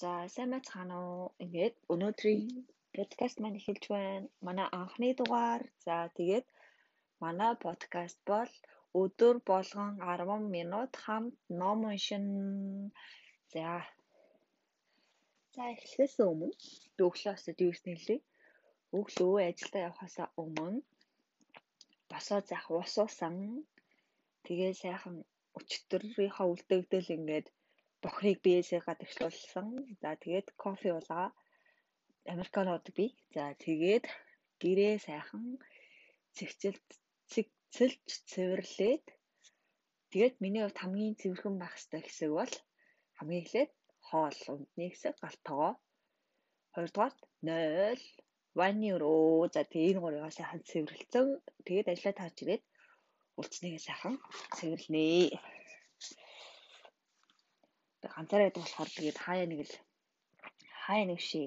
За сайн байцгаана уу. Ингээд өнөөдрийн подкаст маань эхэлж байна. Манай анхны дугаар. За тэгээд манай подкаст бол өдөр болгон 10 минут хамт ном уншин. За. За эхлэхээс өмнө өглөөс юу хийснэлээ? Өглөө ажилдаа явахаас өмнө босоо заах ус уусан. Тэгээ сайхан өчтөрийнхөө үлдээгдэл ингээд бохрыг биесээ гадагшлуулсан. За тэгээд кофе уулаа. Американод би. За тэгээд гэрээ сайхан цэгцэлт цэгцэлж цэвэрлээд тэгээд миний хувьд хамгийн цэвэрхэн байх хэрэгтэй хэсэг бол хамгийн эхлээд хоол ундны хэсэг галтгоо. Хоёрдугаар 0 ванны өрөө. За тэгээд энэ гурыг сайхан цэвэрлэлцэн. Тэгээд ажиллаа таарч ирээд үлдснийгээ сайхан цэвэрлэнэ ганцаараа байдаг болохоор тэгээд хаяа нэг л хаяа нэг ши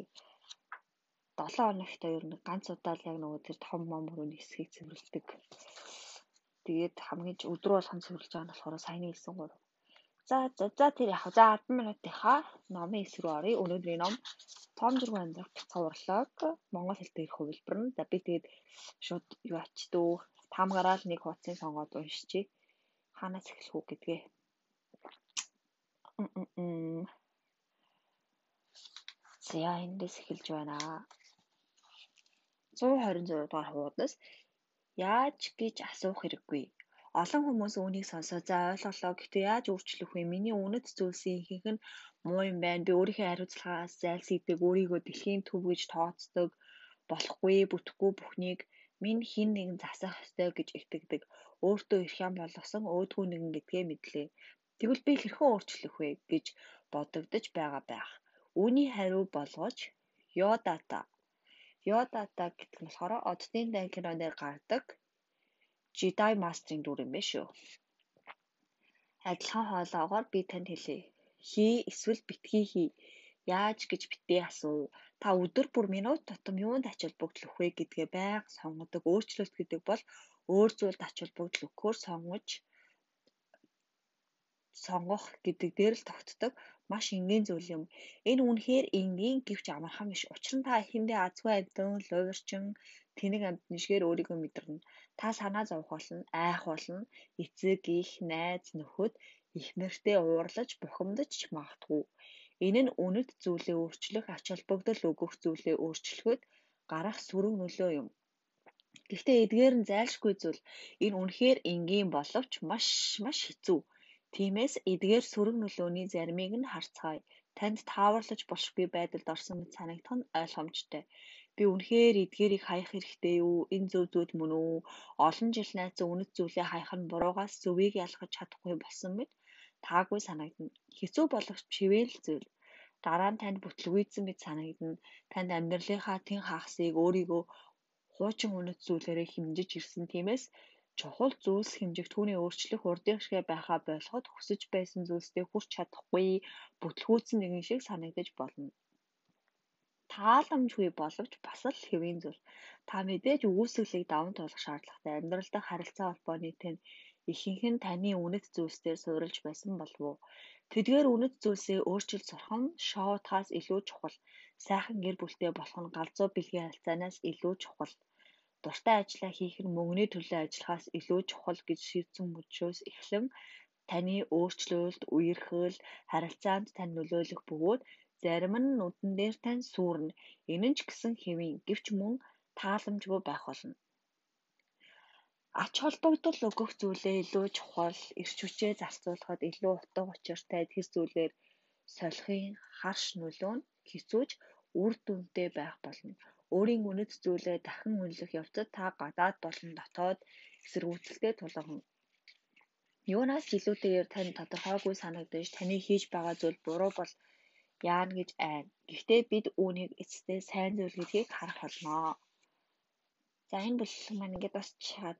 7 хоногт ер нь ганц удаа л яг нөгөө тэр том мом өрөөний хэсгийг цэвэрлдэг. Тэгээд хамгийн өдрөө болгон цэвэрлж байгаа нь болохоор саяны хэлсэн гур. За за за тэр яг за 10 минутынхаа номын хэсэг рүү оръё. Өнөөдрийн ном Том жиргэн амьдрах бяцхан урлаг Монгол хэл дээр хувилбар нь. За би тэгээд шууд юу ачдөө таамгараа л нэг хуудсыг сонгоод уншчихъя. Хаанаас эхлэх үү гэдгээ За эндээс эхэлж байна. 126 дугаар хуудас яаж гэж асуух хэрэггүй. Олон хүмүүс үүнийг сонсоо за ойлголоо гэхдээ яаж өөрчлөх вэ? Миний үнэт зүйлсийн ихэнх нь муу юм байна. Би өөрийнхөө хариуцлагаас зайлсхийдэг, өөрийгөө дэлхийн төв гэж тооцдог, болохгүй, бүтэхгүй бүхнийг минь хин нэгэн засах ёстой гэж итгэдэг. Өөртөө ирэх юм болгосон өөдгөө нэгэн гэдгээ мэдлээ. Тэгвэл би хэрхэн өөрчлөх вэ гэж бодогдож байгаа байх. Үүний хариу болгож Йодата. Йодата гэдэг нь болохоор оддын дан киноноор гардаг Jedi Master-ийн дүр юм байна шүү. Адилхан хоолоогоор би танд хэлье. Хий эсвэл битгий хий. Яаж гэж битээ асуу. Та өдөр бүр минут тутам юунд ач холбогдол өгөх вэ гэдгээ байнга сонгодог. Өөрчлөлт гэдэг бол өөр зүйлд ач холбогдол өгөхөөр сонгож сонгох гэдэг дээр л тогтдог маш энгийн зүйл юм. Энэ үнэхээр энгийн гэвч амархан биш. Учир нь та эхэндээ азгүй амьтан, луурчин, тэнэг амьтан шигээр өөрийгөө мэдэрнэ. Та санаа зовх болно, айх болно, эцэг, их, найз, нөхөд их нэртэй уурлаж, бухимдаж магадгүй. Энэ нь үнэт зүйлээ өөрчлөх, ач холбогдол өгөх зүйлээ өөрчлөхөд гарах сөрөг нөлөө юм. Гэхдээ эдгээр нь зайлшгүй зүйл. Энэ үнэхээр энгийн боловч маш маш хэцүү. Тиймээс эдгээр сөрөг нөлөөний заримыг нь харцгаая. Танд тааварлаж болохгүй байдалд орсон мэт санагдах нь ойлгомжтой. Би үнэхээр эдгээрийг хаях хэрэгтэй юу? Энэ зөв зүйл мөн үү? Олон жил найзан үнэт зүйлээ хаях нь буруугаас зөвийг ялгаж чадахгүй болсон мэт таагүй санагдана. Хэцүү боловч чивэл зүйл. Дараа нь танд бүтлгүйдсэн мэт санагдана. Танд амьдралынхаа тэн хагасыг өөрийгөө хуучин үнэт зүйлээрээ хэмжиж ирсэн. Тиймээс чухал зүйлс хэмжих түүний өөрчлөх урдын шигэ байхаа болгоход хүсэж байсан зүйлстэй хүрч чадахгүй бүтлгүүцсэн нэгэн шиг санагдаж болно. Тааламжгүй боловч бас л хэвийн зүйл. Та мэдээж үгүйсгэлийг даван туулах шаардлагатай амьдралдаа харилцаа холбооны тань ихэнх нь таны үнэт зүйлсээр суурилж байсан болов уу? Тэдгээр үнэт зүйлсээ өөрчилж сурах нь шоудхаас илүү чухал. Сайхан гэр бүлтэй болох нь галзуу бэлгийн харилцаанаас илүү чухал дуртай ажлаа хийх нь мөнгөний төлөө ажиллахаас илүү чухал гэж шийдсэн мөчөөс эхлэн таны өөрчлөлт, үерхэл, харилцаанд тань нөлөөлөх бөгөөд зарим нь нүдэн дээр тань сүрнэ. Энэ нь ч гэсэн хэвийн гэвч мөн тааламжгүй байх болно. Ач холбогдол өгөх зүйлээ илүү чухал, эрч хүчээ зарцуулахад илүү утга учиртай тэр зүйлээр солихын харш нөлөө нь хэцүүж үр дүнтэй байх болно өөрийн үнэт зүйлээ дахин үнэлэх явцад та гадаад болон дотоод эсэргүүцэлтэй тулгарна. Юунаас илүүтэйгээр тань тодорхойгүй санагдаж таны хийж байгаа зүйл буруу бол яана гэж айна. Гэхдээ бид үүнийг эцэстээ сайн зүйл гэдгийг харах болно. За энэ бүлэг маань ингээд бас чад